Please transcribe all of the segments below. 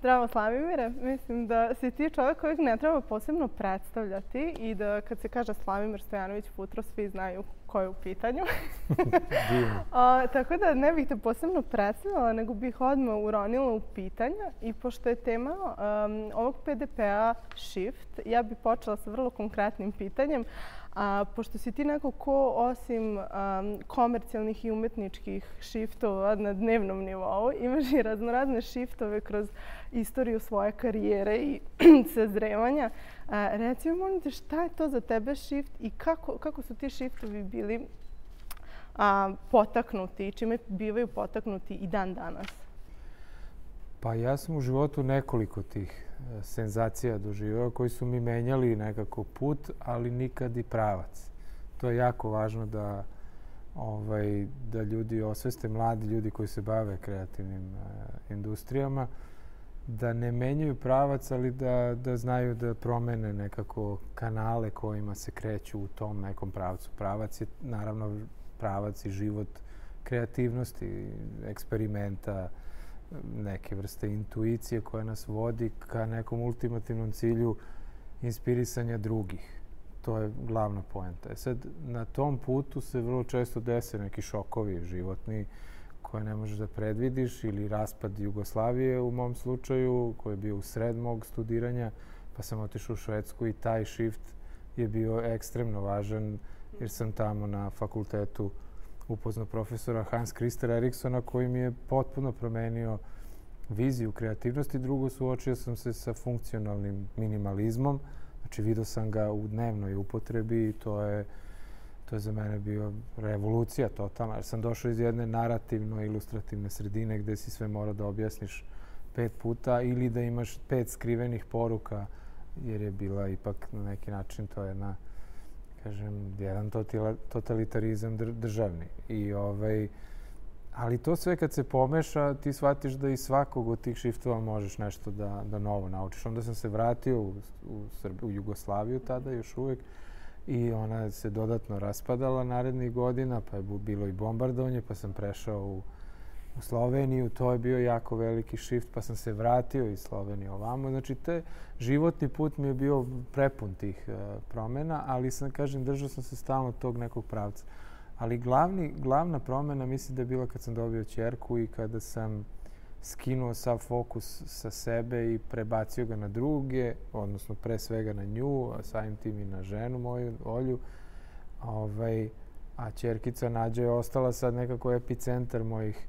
Zdravo Slavimire, mislim da si ti čovjek kojeg ne treba posebno predstavljati i da kad se kaže Slavimir Stojanović Futro, svi znaju ko je u pitanju. A, tako da ne bih te posebno predstavljala, nego bih odmah uronila u pitanja i pošto je tema um, ovog PDP-a Shift, ja bih počela sa vrlo konkretnim pitanjem. A, pošto si ti neko ko osim um, komercijalnih i umetničkih shiftova na dnevnom nivou, imaš i raznorazne shiftove kroz istoriju svoje karijere i sazrevanja. A, reci mi, molim te, šta je to za tebe shift i kako, kako su ti shiftovi bili a, potaknuti i čime bivaju potaknuti i dan danas? Pa ja sam u životu nekoliko tih e, senzacija doživao koji su mi menjali nekako put, ali nikad i pravac. To je jako važno da ovaj, da ljudi osveste, mladi ljudi koji se bave kreativnim uh, industrijama, da ne menjaju pravac, ali da, da znaju da promene nekako kanale kojima se kreću u tom nekom pravcu. Pravac je naravno pravac i život kreativnosti, eksperimenta, neke vrste intuicije koja nas vodi ka nekom ultimativnom cilju inspirisanja drugih. To je glavna poenta. E sad, na tom putu se vrlo često dese neki šokovi životni koje ne možeš da predvidiš ili raspad Jugoslavije u mom slučaju koji je bio u sred mog studiranja pa sam otišao u Švedsku i taj shift je bio ekstremno važan jer sam tamo na fakultetu upoznao profesora Hans Christer Eriksona koji mi je potpuno promenio viziju kreativnosti. Drugo, suočio sam se sa funkcionalnim minimalizmom. Znači, vidio sam ga u dnevnoj upotrebi i to je, to je za mene bio revolucija totalna. Jer sam došao iz jedne narativno-ilustrativne sredine gde si sve mora da objasniš pet puta ili da imaš pet skrivenih poruka jer je bila ipak na neki način to jedna kažem, jedan totalitarizam državni. I ovaj, ali to sve kad se pomeša, ti shvatiš da iz svakog od tih shiftova možeš nešto da, da novo naučiš. Onda sam se vratio u, u, Srb, u Jugoslaviju tada još uvek i ona se dodatno raspadala narednih godina, pa je bilo i bombardovanje, pa sam prešao u, u Sloveniju, to je bio jako veliki shift, pa sam se vratio iz Slovenije ovamo. Znači, te životni put mi je bio prepun tih uh, promena, ali sam, kažem, držao sam se stalno tog nekog pravca. Ali glavni, glavna promena mislim da je bila kad sam dobio čerku i kada sam skinuo sav fokus sa sebe i prebacio ga na druge, odnosno pre svega na nju, a samim tim i na ženu moju, Olju. Ovaj, a čerkica Nađa je ostala sad nekako epicentar mojih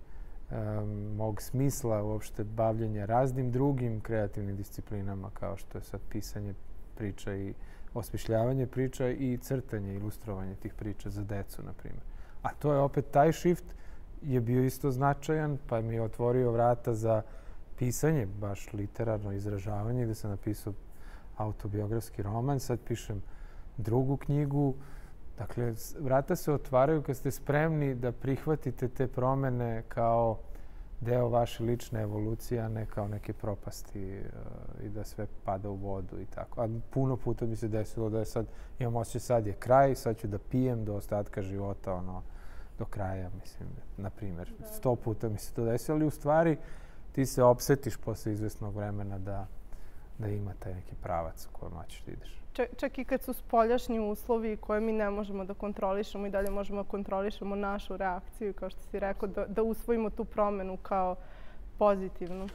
um, mog smisla uopšte bavljenja raznim drugim kreativnim disciplinama kao što je sad pisanje priča i osmišljavanje priča i crtanje, ilustrovanje tih priča za decu, na primjer. A to je opet taj shift je bio isto značajan, pa mi je otvorio vrata za pisanje, baš literarno izražavanje, gde sam napisao autobiografski roman, sad pišem drugu knjigu, Dakle, vrata se otvaraju kad ste spremni da prihvatite te promene kao deo vaše lične evolucije, a ne kao neke propasti uh, i da sve pada u vodu i tako. A puno puta mi se desilo da je sad, imam osjećaj sad je kraj, sad ću da pijem do ostatka života, ono, do kraja, mislim, na primjer. Da. Sto puta mi se to desilo, ali u stvari ti se opsetiš posle izvesnog vremena da, da ima taj neki pravac u kojem hoćeš da ideš čak, čak i kad su spoljašnji uslovi koje mi ne možemo da kontrolišemo i dalje možemo da kontrolišemo našu reakciju, kao što si rekao, da, da usvojimo tu promenu kao pozitivnu.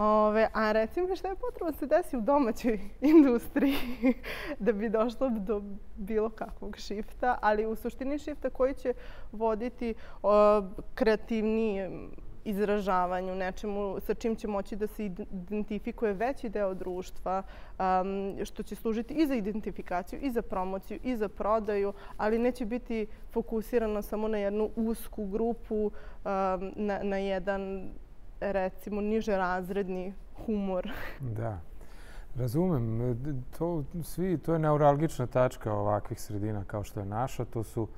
Ove, a recimo šta je potrebno da se desi u domaćoj industriji da bi došlo do bilo kakvog šifta, ali u suštini šifta koji će voditi o, kreativnije izražavanju, nečemu sa čim će moći da se identifikuje veći deo društva, um, što će služiti i za identifikaciju, i za promociju, i za prodaju, ali neće biti fokusirano samo na jednu usku grupu, um, na, na jedan, recimo, niže razredni humor. Da. Razumem. To, svi, to je neuralgična tačka ovakvih sredina kao što je naša. To su,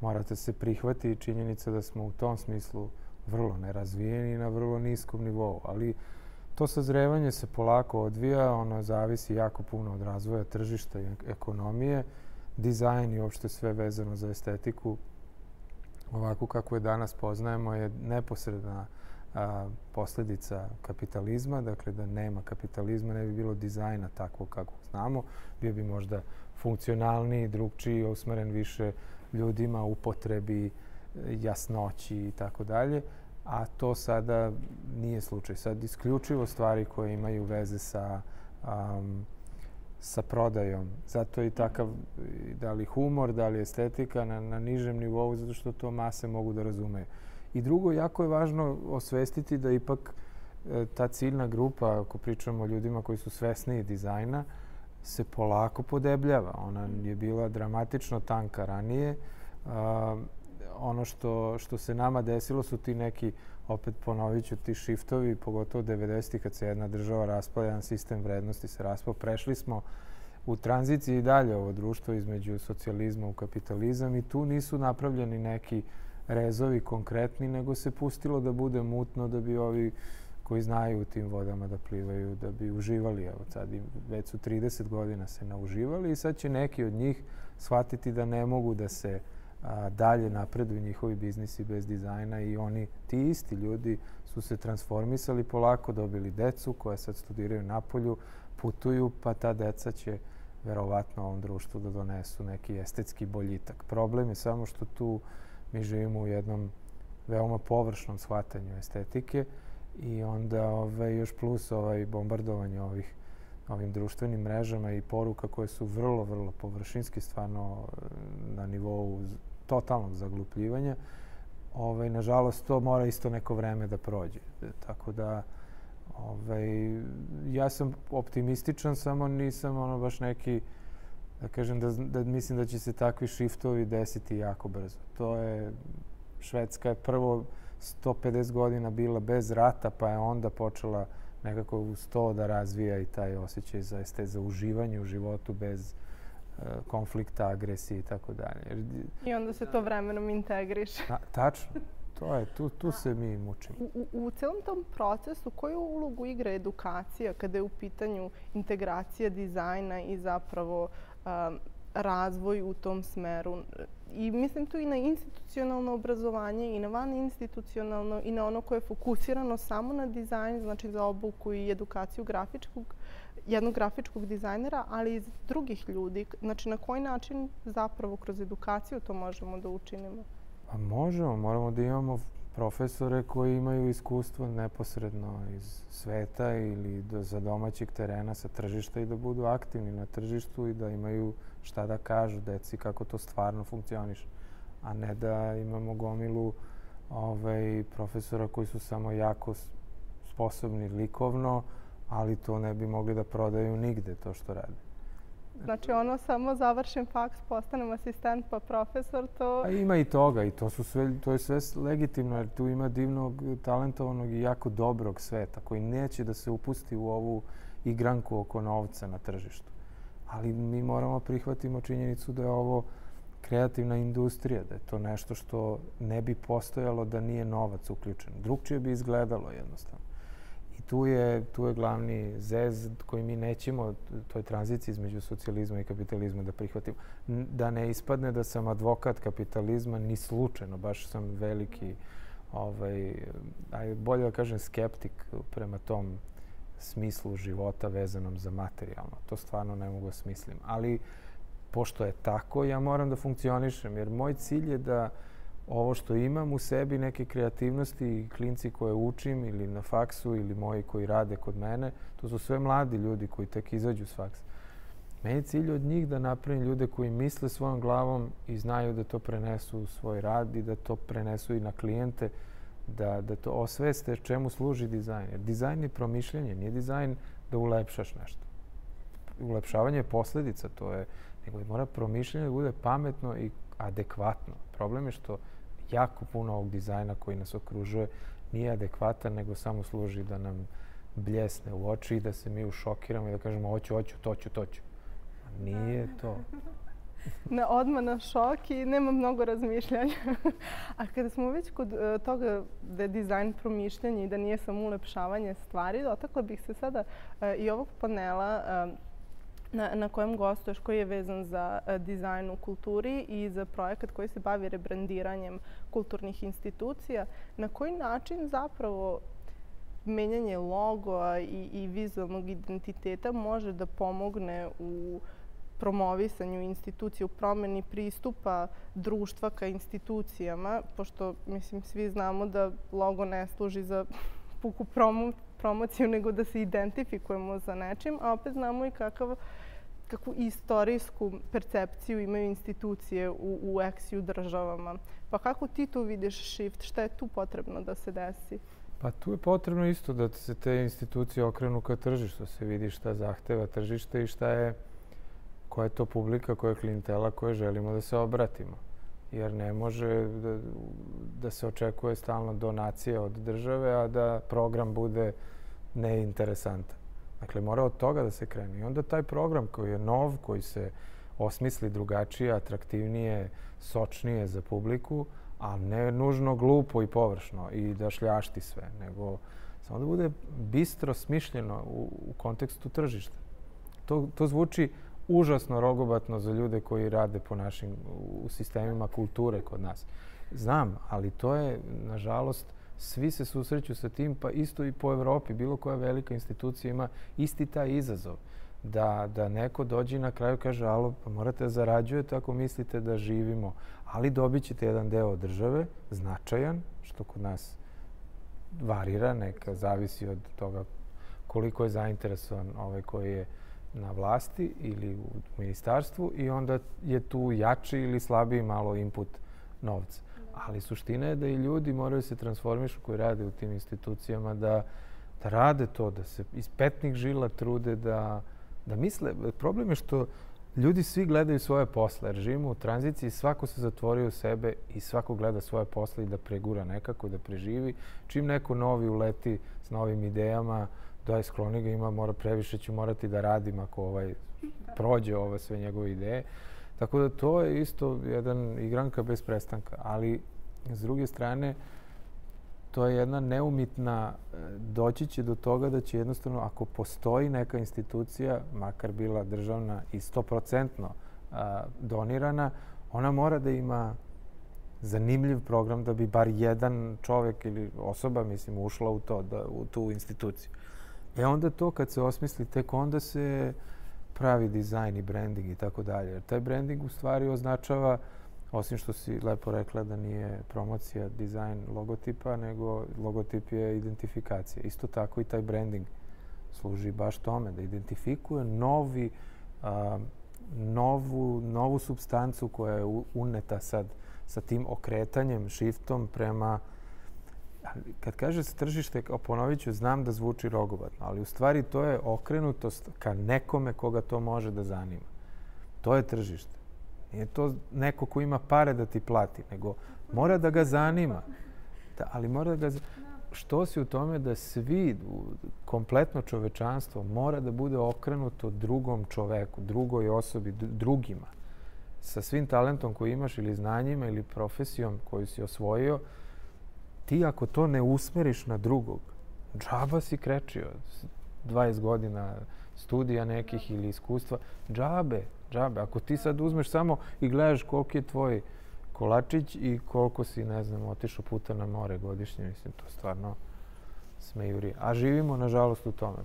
morate se prihvati činjenica da smo u tom smislu vrlo nerazvijeni na vrlo niskom nivou, ali to sazrevanje se polako odvija, ono zavisi jako puno od razvoja tržišta i ekonomije, dizajn i uopšte sve vezano za estetiku, ovako kako je danas poznajemo, je neposredna a, posljedica kapitalizma, dakle da nema kapitalizma, ne bi bilo dizajna takvog kako znamo, bio bi možda funkcionalniji, drugčiji, usmeren više ljudima, upotrebi, jasnoći i tako dalje. A to sada nije slučaj. Sad isključivo stvari koje imaju veze sa um, sa prodajom. Zato je i takav, da li humor, da li estetika na, na nižem nivou, zato što to mase mogu da razumeju. I drugo, jako je važno osvestiti da ipak e, ta ciljna grupa, ako pričamo o ljudima koji su svesniji dizajna, se polako podebljava. Ona je bila dramatično tanka ranije. A, ono što, što se nama desilo su ti neki, opet ponovit ću, ti shiftovi, pogotovo 90. kad se jedna država raspala, jedan sistem vrednosti se raspao. Prešli smo u tranziciji i dalje ovo društvo između socijalizma u kapitalizam i tu nisu napravljeni neki rezovi konkretni, nego se pustilo da bude mutno da bi ovi koji znaju u tim vodama da plivaju, da bi uživali. Evo sad već su 30 godina se nauživali i sad će neki od njih shvatiti da ne mogu da se a, dalje napreduju njihovi biznisi bez dizajna i oni, ti isti ljudi, su se transformisali polako, dobili decu koja sad studiraju na polju, putuju, pa ta deca će verovatno ovom društvu da donesu neki estetski boljitak. Problem je samo što tu mi živimo u jednom veoma površnom shvatanju estetike i onda ovaj, još plus ovaj bombardovanje ovih ovim društvenim mrežama i poruka koje su vrlo, vrlo površinski, stvarno na nivou totalnog zaglupljivanja. Ovaj, nažalost, to mora isto neko vreme da prođe. Tako da, ovaj, ja sam optimističan, samo nisam ono baš neki, da kažem, da, da mislim da će se takvi shiftovi desiti jako brzo. To je, Švedska je prvo 150 godina bila bez rata, pa je onda počela nekako uz to da razvija i taj osjećaj za, za uživanje u životu bez uh, konflikta, agresije i tako dalje. I onda se to vremenom integriše. Na, tačno. To je, tu, tu se mi mučimo. U, u celom tom procesu koju ulogu igra edukacija kada je u pitanju integracija dizajna i zapravo um, razvoj u tom smeru? I mislim tu i na institucionalno obrazovanje i na van institucionalno i na ono koje je fokusirano samo na dizajn, znači za obuku i edukaciju grafičkog, jednog grafičkog dizajnera, ali i drugih ljudi. Znači na koji način zapravo kroz edukaciju to možemo da učinimo? Pa možemo, moramo da imamo profesore koji imaju iskustvo neposredno iz sveta ili do, za domaćeg terena sa tržišta i da budu aktivni na tržištu i da imaju šta da kažu deci kako to stvarno funkcioniše. A ne da imamo gomilu ovaj, profesora koji su samo jako sposobni likovno, ali to ne bi mogli da prodaju nigde to što rade. Znači ono samo završim faks, postanem asistent pa profesor, to... A ima i toga i to, su sve, to je sve legitimno jer tu ima divnog, talentovanog i jako dobrog sveta koji neće da se upusti u ovu igranku oko novca na tržištu. Ali mi moramo prihvatimo činjenicu da je ovo kreativna industrija, da je to nešto što ne bi postojalo da nije novac uključen. Drugčije bi izgledalo jednostavno tu je, tu je glavni zez koji mi nećemo, toj tranziciji između socijalizma i kapitalizma da prihvatimo. Da ne ispadne da sam advokat kapitalizma ni slučajno, baš sam veliki, ovaj, aj, bolje da kažem, skeptik prema tom smislu života vezanom za materijalno. To stvarno ne mogu da smislim. Ali, pošto je tako, ja moram da funkcionišem, jer moj cilj je da ovo što imam u sebi, neke kreativnosti i klinci koje učim ili na faksu ili moji koji rade kod mene, to su sve mladi ljudi koji tek izađu s faksa. Meni je cilj od njih da napravim ljude koji misle svojom glavom i znaju da to prenesu u svoj rad i da to prenesu i na klijente, da, da to osveste čemu služi dizajn. Jer dizajn je promišljanje, nije dizajn da ulepšaš nešto. Ulepšavanje je posledica, to je, nego mora promišljanje da bude pametno i adekvatno. Problem je što jako puno ovog dizajna koji nas okružuje nije adekvatan, nego samo služi da nam bljesne u oči i da se mi ušokiramo i da kažemo hoću, hoću, to ću, to ću. Nije to. na odmah na šok i nema mnogo razmišljanja. A kada smo već kod uh, toga da je dizajn promišljanje i da nije samo ulepšavanje stvari, dotakla bih se sada uh, i ovog panela uh, na, na kojem gostuješ, koji je vezan za uh, dizajn u kulturi i za projekat koji se bavi rebrandiranjem kulturnih institucija. Na koji način zapravo menjanje logoa i, i vizualnog identiteta može da pomogne u promovisanju institucije, u promeni pristupa društva ka institucijama, pošto, mislim, svi znamo da logo ne služi za puku promo, promociju, nego da se identifikujemo za nečim, a opet znamo i kakav, kakvu istorijsku percepciju imaju institucije u, u eksiju državama. Pa kako ti tu vidiš shift? Šta je tu potrebno da se desi? Pa tu je potrebno isto da se te institucije okrenu ka tržištu, da se vidi šta zahteva tržište i šta je, koja je to publika, koja je klijentela koje želimo da se obratimo. Jer ne može da, da se očekuje stalno donacije od države, a da program bude neinteresantan. Dakle, mora od toga da se krene. I onda taj program koji je nov, koji se osmisli drugačije, atraktivnije, sočnije za publiku, a ne nužno glupo i površno i da šljašti sve, nego samo da bude bistro smišljeno u, u kontekstu tržišta. To, to zvuči užasno rogobatno za ljude koji rade po našim u sistemima kulture kod nas. Znam, ali to je, nažalost, svi se susreću sa tim, pa isto i po Evropi. Bilo koja velika institucija ima isti taj izazov. Da, da neko dođe na kraju kaže, alo, pa morate da zarađujete ako mislite da živimo ali dobit ćete jedan deo države, značajan, što kod nas varira, neka zavisi od toga koliko je zainteresovan ovaj koji je na vlasti ili u ministarstvu i onda je tu jači ili slabiji malo input novca. Ali suština je da i ljudi moraju se transformišu koji rade u tim institucijama, da, da rade to, da se iz petnih žila trude da, da misle. Problem je što ljudi svi gledaju svoje posle, jer živimo u tranziciji, svako se zatvorio u sebe i svako gleda svoje posle i da pregura nekako, da preživi. Čim neko novi uleti s novim idejama, da je skloni ga ima, mora previše ću morati da radim ako ovaj prođe ove sve njegove ideje. Tako da to je isto jedan igranka bez prestanka. Ali, s druge strane, to je jedna neumitna, e, doći će do toga da će jednostavno, ako postoji neka institucija, makar bila državna i stoprocentno donirana, ona mora da ima zanimljiv program da bi bar jedan čovek ili osoba, mislim, ušla u to, da, u tu instituciju. E onda to kad se osmisli, tek onda se pravi dizajn i branding i tako dalje. Jer taj branding u stvari označava Osim što si lepo rekla da nije promocija, dizajn logotipa, nego logotip je identifikacija. Isto tako i taj branding služi baš tome, da identifikuje novi, a, novu, novu substancu koja je uneta sad sa tim okretanjem, shiftom prema kad kaže tržište, ponovit ću, znam da zvuči rogobatno, ali u stvari to je okrenutost ka nekome koga to može da zanima. To je tržište. Nije to neko ko ima pare da ti plati, nego mora da ga zanima. Da, ali mora da ga Što si u tome da svi, kompletno čovečanstvo, mora da bude okrenuto drugom čoveku, drugoj osobi, drugima. Sa svim talentom koji imaš ili znanjima ili profesijom koju si osvojio, ti ako to ne usmeriš na drugog, džaba si krečio 20 godina studija nekih ili iskustva, džabe, džabe. Ako ti sad uzmeš samo i gledaš koliki je tvoj kolačić i koliko si, ne znam, otišao puta na more godišnje, mislim, to stvarno smejuri. A živimo, nažalost, u tome.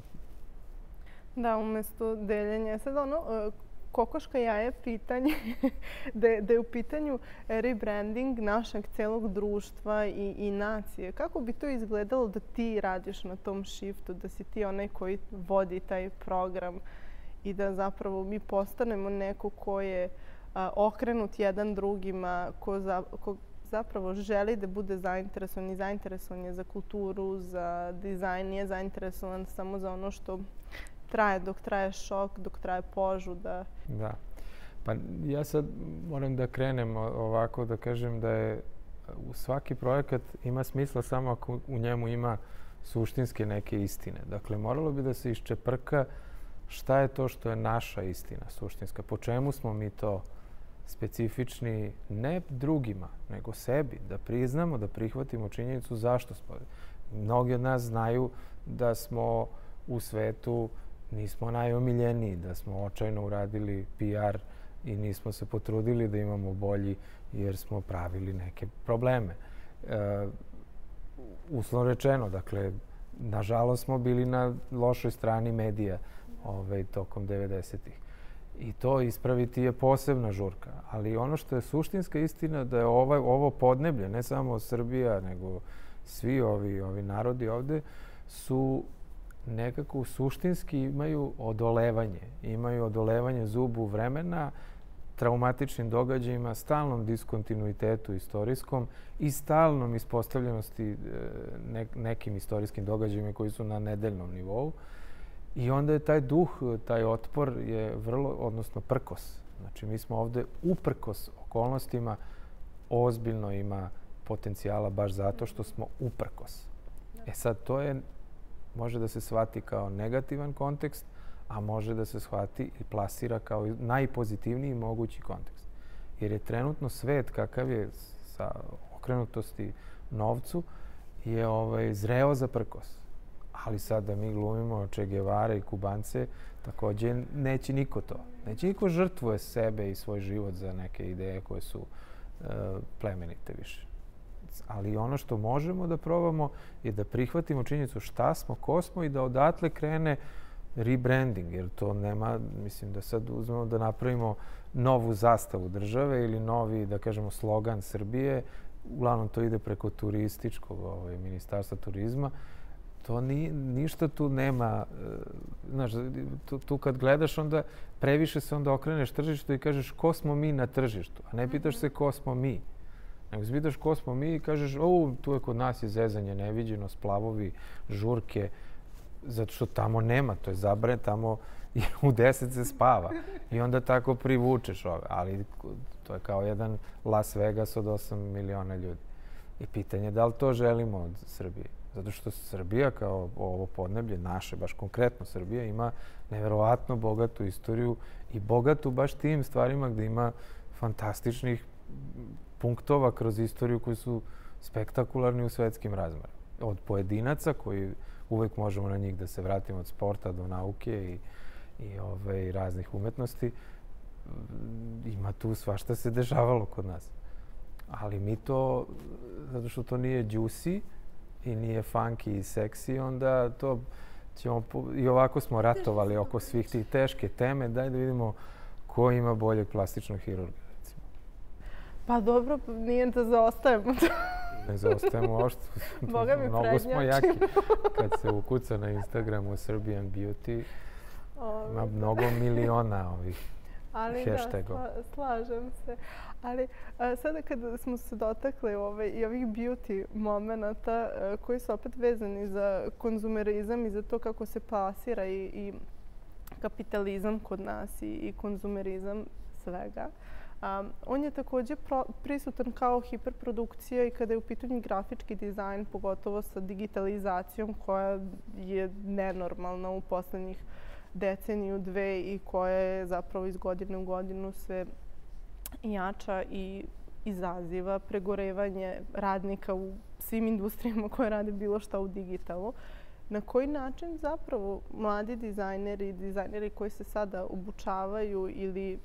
Da, umesto deljenja. Sad ono, kokoška pitanje, da, je, da je u pitanju rebranding našeg celog društva i, i nacije. Kako bi to izgledalo da ti radiš na tom shiftu, da si ti onaj koji vodi taj program? I da zapravo mi postanemo neko ko je a, okrenut jedan drugima, ko, za, ko zapravo želi da bude zainteresovan i zainteresovan je za kulturu, za dizajn, nije zainteresovan samo za ono što traje dok traje šok, dok traje požuda. Da. Pa ja sad moram da krenem ovako da kažem da je u svaki projekat ima smisla samo ako u njemu ima suštinske neke istine. Dakle, moralo bi da se iščeprka šta je to što je naša istina suštinska, po čemu smo mi to specifični ne drugima, nego sebi, da priznamo, da prihvatimo činjenicu zašto smo. Mnogi od nas znaju da smo u svetu nismo najomiljeniji, da smo očajno uradili PR i nismo se potrudili da imamo bolji jer smo pravili neke probleme. E, uslovno rečeno, dakle, nažalost smo bili na lošoj strani medija ovaj, tokom 90-ih. I to ispraviti je posebna žurka. Ali ono što je suštinska istina da je ovaj, ovo podneblje, ne samo Srbija, nego svi ovi, ovi narodi ovde, su nekako suštinski imaju odolevanje. Imaju odolevanje zubu vremena, traumatičnim događajima, stalnom diskontinuitetu istorijskom i stalnom ispostavljenosti e, nekim istorijskim događajima koji su na nedeljnom nivou. I onda je taj duh, taj otpor je vrlo, odnosno prkos. Znači, mi smo ovde uprkos okolnostima ozbiljno ima potencijala baš zato što smo uprkos. E sad, to je, može da se shvati kao negativan kontekst, a može da se shvati i plasira kao najpozitivniji mogući kontekst. Jer je trenutno svet kakav je sa okrenutosti novcu je ovaj, zreo za prkos. Ali sad da mi glumimo Che Guevara i Kubance, takođe neće niko to. Neće niko žrtvuje sebe i svoj život za neke ideje koje su e, plemenite više. Ali ono što možemo da probamo je da prihvatimo činjenicu šta smo, ko smo i da odatle krene rebranding, jer to nema, mislim da sad uzmemo da napravimo novu zastavu države ili novi, da kažemo, slogan Srbije, uglavnom to ide preko turističkog ovaj, ministarstva turizma, to ni, ništa tu nema, e, znaš, tu, tu kad gledaš onda previše se onda okreneš tržištu i kažeš ko smo mi na tržištu, a ne pitaš se ko smo mi. Nego se pitaš ko smo mi i kažeš, o, tu je kod nas je zezanje neviđeno, splavovi, žurke, zato što tamo nema, to je zabre, tamo u deset se spava. I onda tako privučeš ove. Ali to je kao jedan Las Vegas od 8 miliona ljudi. I pitanje je da li to želimo od Srbije. Zato što Srbija kao ovo podneblje, naše, baš konkretno Srbija, ima neverovatno bogatu istoriju i bogatu baš tim stvarima gde ima fantastičnih punktova kroz istoriju koji su spektakularni u svetskim razmerama. Od pojedinaca koji uvek možemo na njih da se vratimo od sporta do nauke i, i ove, raznih umetnosti. Ima tu svašta se dešavalo kod nas. Ali mi to, zato što to nije juicy i nije funky i seksi, onda to ćemo, i ovako smo ratovali oko svih tih teške teme, daj da vidimo ko ima boljeg plastičnog hirurga. Pa dobro, nije da zaostajemo ne zaostajemo ošto. Boga mi Mnogo smo jaki. Kad se ukuca na Instagramu Serbian Beauty, ima mnogo miliona ovih Ali hashtagova. da, slažem se. Ali a, sada kad smo se dotakli ove, i ovih beauty momenta a, koji su opet vezani za konzumerizam i za to kako se pasira i, i kapitalizam kod nas i, i konzumerizam svega. Um, on je takođe prisutan kao hiperprodukcija i kada je u pitanju grafički dizajn, pogotovo sa digitalizacijom koja je nenormalna u poslednjih deceniju, dve i koja je zapravo iz godine u godinu sve jača i izaziva pregorevanje radnika u svim industrijama koje rade bilo šta u digitalu. Na koji način zapravo mladi dizajneri, dizajneri koji se sada obučavaju ili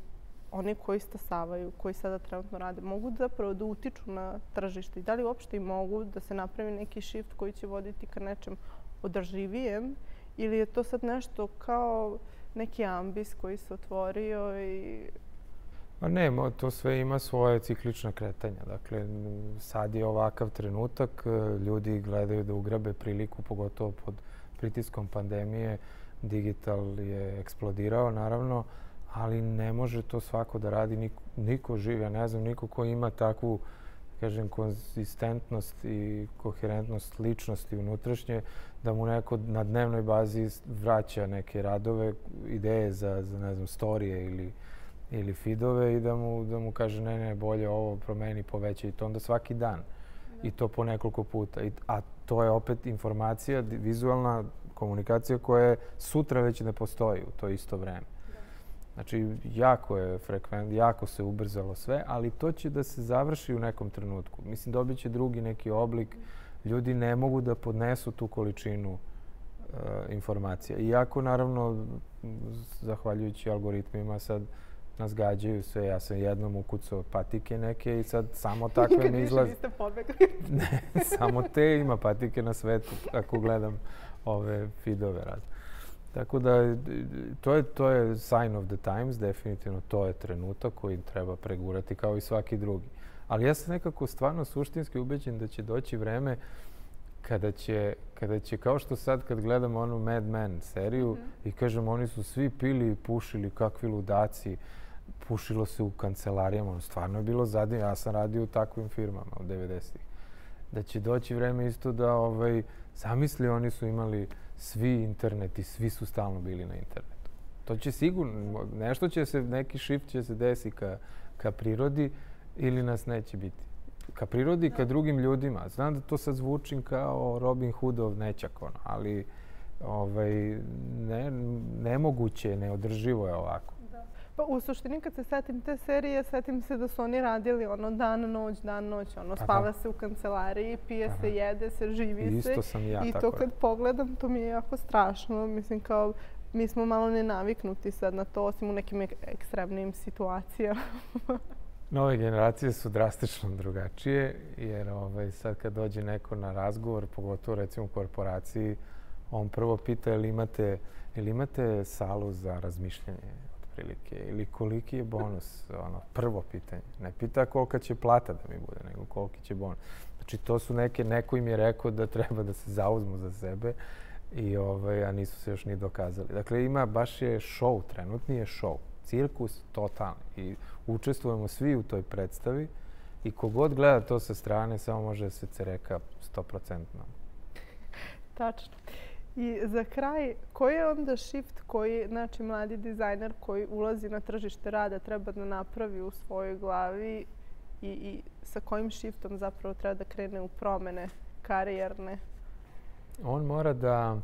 oni koji stasavaju, koji sada trenutno rade, mogu zapravo da utiču na tržište i da li uopšte i mogu da se napravi neki shift koji će voditi ka nečem održivijem ili je to sad nešto kao neki ambis koji se otvorio i Pa ne, to sve ima svoje ciklična kretanja. Dakle, sad je ovakav trenutak, ljudi gledaju da ugrabe priliku, pogotovo pod pritiskom pandemije. Digital je eksplodirao, naravno, ali ne može to svako da radi, niko, niko živi. Ja ne znam niko ko ima takvu, kažem, konzistentnost i koherentnost ličnosti unutrašnje, da mu neko na dnevnoj bazi vraća neke radove, ideje za, za ne znam, storije ili, ili feedove i da mu, da mu kaže ne, ne, bolje ovo promeni, poveća i to onda svaki dan. Da. I to po nekoliko puta. I, a to je opet informacija, vizualna komunikacija koja je sutra već ne postoji u to isto vreme. Znači, jako je frekvent, jako se ubrzalo sve, ali to će da se završi u nekom trenutku. Mislim, dobit će drugi neki oblik. Ljudi ne mogu da podnesu tu količinu e, informacija. Iako, naravno, zahvaljujući algoritmima sad nas gađaju sve. Ja sam jednom ukucao patike neke i sad samo takve mi izlaze. Nikad više pobegli. ne, samo te ima patike na svetu ako gledam ove feedove razne. Tako da to je, to je sign of the times, definitivno to je trenutak koji treba pregurati kao i svaki drugi. Ali ja sam nekako stvarno suštinski ubeđen da će doći vreme kada će, kada će kao što sad kad gledamo onu Mad Men seriju mm -hmm. i kažemo oni su svi pili i pušili kakvi ludaci, pušilo se u kancelarijama, stvarno je bilo zadnje, ja sam radio u takvim firmama u 90-ih. Da će doći vreme isto da, ovaj, zamisli, oni su imali svi internet i svi su stalno bili na internetu. To će sigurno, nešto će se, neki shift će se desi ka, ka prirodi ili nas neće biti. Ka prirodi, ka drugim ljudima. Znam da to sad zvučim kao Robin Hoodov nećak, ono, ali ovaj, ne, nemoguće, neodrživo je ovako. Pa u suštini kad se setim te serije, setim se da su oni radili ono dan, noć, dan, noć, ono spava se u kancelariji, pije Aha. se, jede se, živi I se. Isto sam ja, I to kad je. pogledam, to mi je jako strašno. Mislim kao, mi smo malo nenaviknuti sad na to, osim u nekim ek ekstremnim situacijama. Nove generacije su drastično drugačije, jer ovaj, sad kad dođe neko na razgovor, pogotovo recimo u korporaciji, on prvo pita je li imate, je li imate salu za razmišljanje otprilike ili koliki je bonus, ono, prvo pitanje. Ne pita kolika će plata da mi bude, nego koliki će bonus. Znači, to su neke, neko im je rekao da treba da se zauzmu za sebe, i ovaj, a nisu se još ni dokazali. Dakle, ima, baš je show, trenutni je show, cirkus totalni i učestvujemo svi u toj predstavi i kogod gleda to sa strane samo može da se cereka 100%. Tačno. I za kraj, koji je onda shift koji, znači, mladi dizajner koji ulazi na tržište rada treba da napravi u svojoj glavi i, i sa kojim shiftom zapravo treba da krene u promene karijerne? On mora da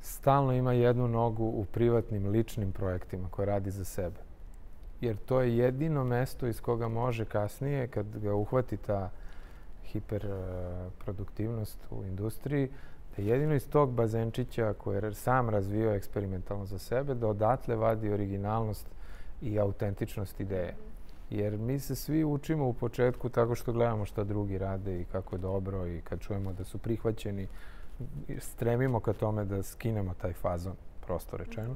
stalno ima jednu nogu u privatnim, ličnim projektima koje radi za sebe. Jer to je jedino mesto iz koga može kasnije, kad ga uhvati ta hiperproduktivnost u industriji, da jedino iz tog bazenčića koje je sam razvio eksperimentalno za sebe, da odatle vadi originalnost i autentičnost ideje. Jer mi se svi učimo u početku tako što gledamo šta drugi rade i kako je dobro i kad čujemo da su prihvaćeni, stremimo ka tome da skinemo taj fazon, prosto rečeno.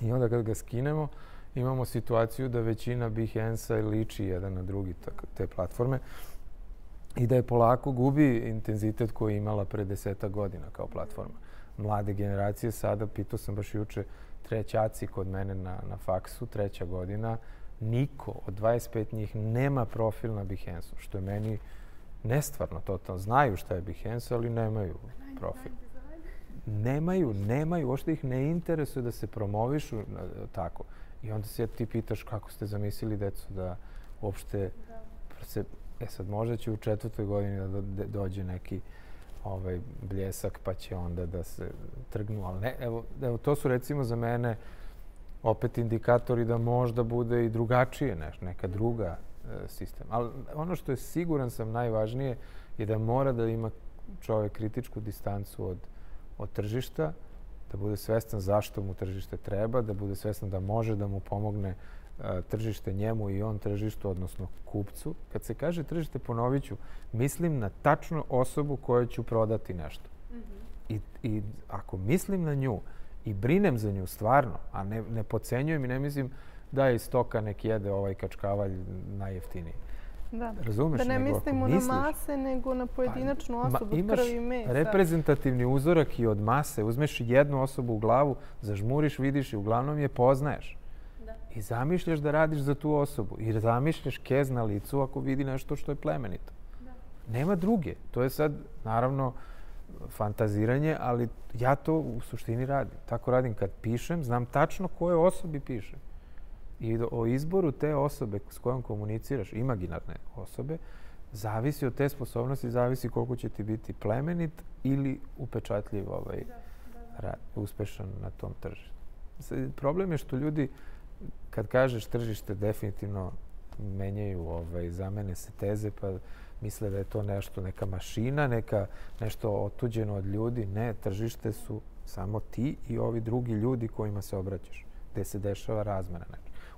I onda kad ga skinemo, imamo situaciju da većina Behance-a liči jedan na drugi te platforme i da je polako gubi intenzitet koji je imala pre deseta godina kao platforma. Mlade generacije sada, pitao sam baš juče, trećaci kod mene na, na faksu, treća godina, niko od 25 njih nema profil na Behance-u, što je meni nestvarno totalno. Znaju šta je Behance, ali nemaju profil. Nemaju, nemaju, uopšte ih ne interesuje da se promovišu tako. I onda se ti pitaš kako ste zamislili decu da uopšte da. se E sad, možda će u četvrtoj godini da dođe neki ovaj, bljesak, pa će onda da se trgnu. Ali ne, evo, evo, to su recimo za mene opet indikatori da možda bude i drugačije neš, neka druga e, sistem. Ali ono što je siguran sam najvažnije je da mora da ima čovek kritičku distancu od, od tržišta, da bude svestan zašto mu tržište treba, da bude svestan da može da mu pomogne tržište njemu i on tržištu, odnosno kupcu. Kad se kaže tržište, ponovit ću, mislim na tačnu osobu kojoj ću prodati nešto. Mm -hmm. I, I ako mislim na nju i brinem za nju stvarno, a ne, ne pocenjujem i ne mislim da je iz stoka nek jede ovaj kačkavalj najjeftiniji. Da. Razumeš? Da ne mislimo na mase, nego na pojedinačnu pa, osobu, ma, krvi mesa. reprezentativni uzorak i od mase. Uzmeš jednu osobu u glavu, zažmuriš, vidiš i uglavnom je poznaješ. I zamišljaš da radiš za tu osobu. I zamišljaš kez na licu ako vidi nešto što je plemenito. Da. Nema druge. To je sad, naravno, fantaziranje, ali ja to u suštini radim. Tako radim kad pišem, znam tačno koje osobi pišem. I o izboru te osobe s kojom komuniciraš, imaginarne osobe, zavisi od te sposobnosti, zavisi koliko će ti biti plemenit ili upečatljiv ovaj, da, da. rad, uspešan na tom tržištu. Problem je što ljudi kad kažeš tržište, definitivno menjaju, ovaj, zamene se teze pa misle da je to nešto, neka mašina, neka, nešto otuđeno od ljudi. Ne, tržište su samo ti i ovi drugi ljudi kojima se obraćaš, gde se dešava razmena.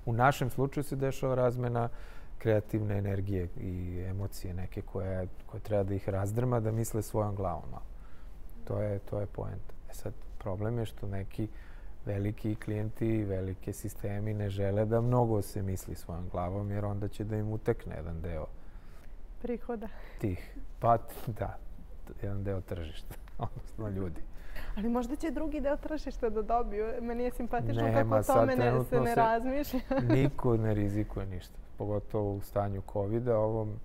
U našem slučaju se dešava razmena kreativne energije i emocije neke koje, koje treba da ih razdrma, da misle svojom glavom. To je, to je poenta. E sad, problem je što neki veliki klijenti, velike sistemi ne žele da mnogo se misli svojom glavom, jer onda će da im utekne jedan deo prihoda. Tih, pa da, jedan deo tržišta, odnosno ljudi. Ali možda će drugi deo tržišta da dobiju. Meni je simpatično Nema, kako o tome ne, se ne razmišlja. niko ne rizikuje ništa, pogotovo u stanju COVID-a. Ovom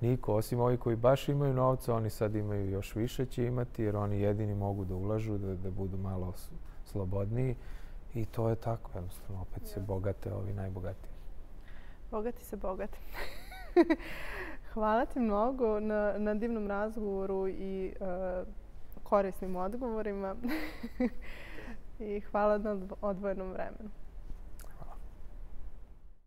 niko, osim ovi koji baš imaju novca, oni sad imaju još više će imati, jer oni jedini mogu da ulažu, da, da budu malo slobodniji. I to je tako, jednostavno, opet se bogate ovi najbogatiji. Bogati se bogati. Hvala ti mnogo na, na divnom razgovoru i uh, korisnim odgovorima. I hvala na odvojenom vremenu.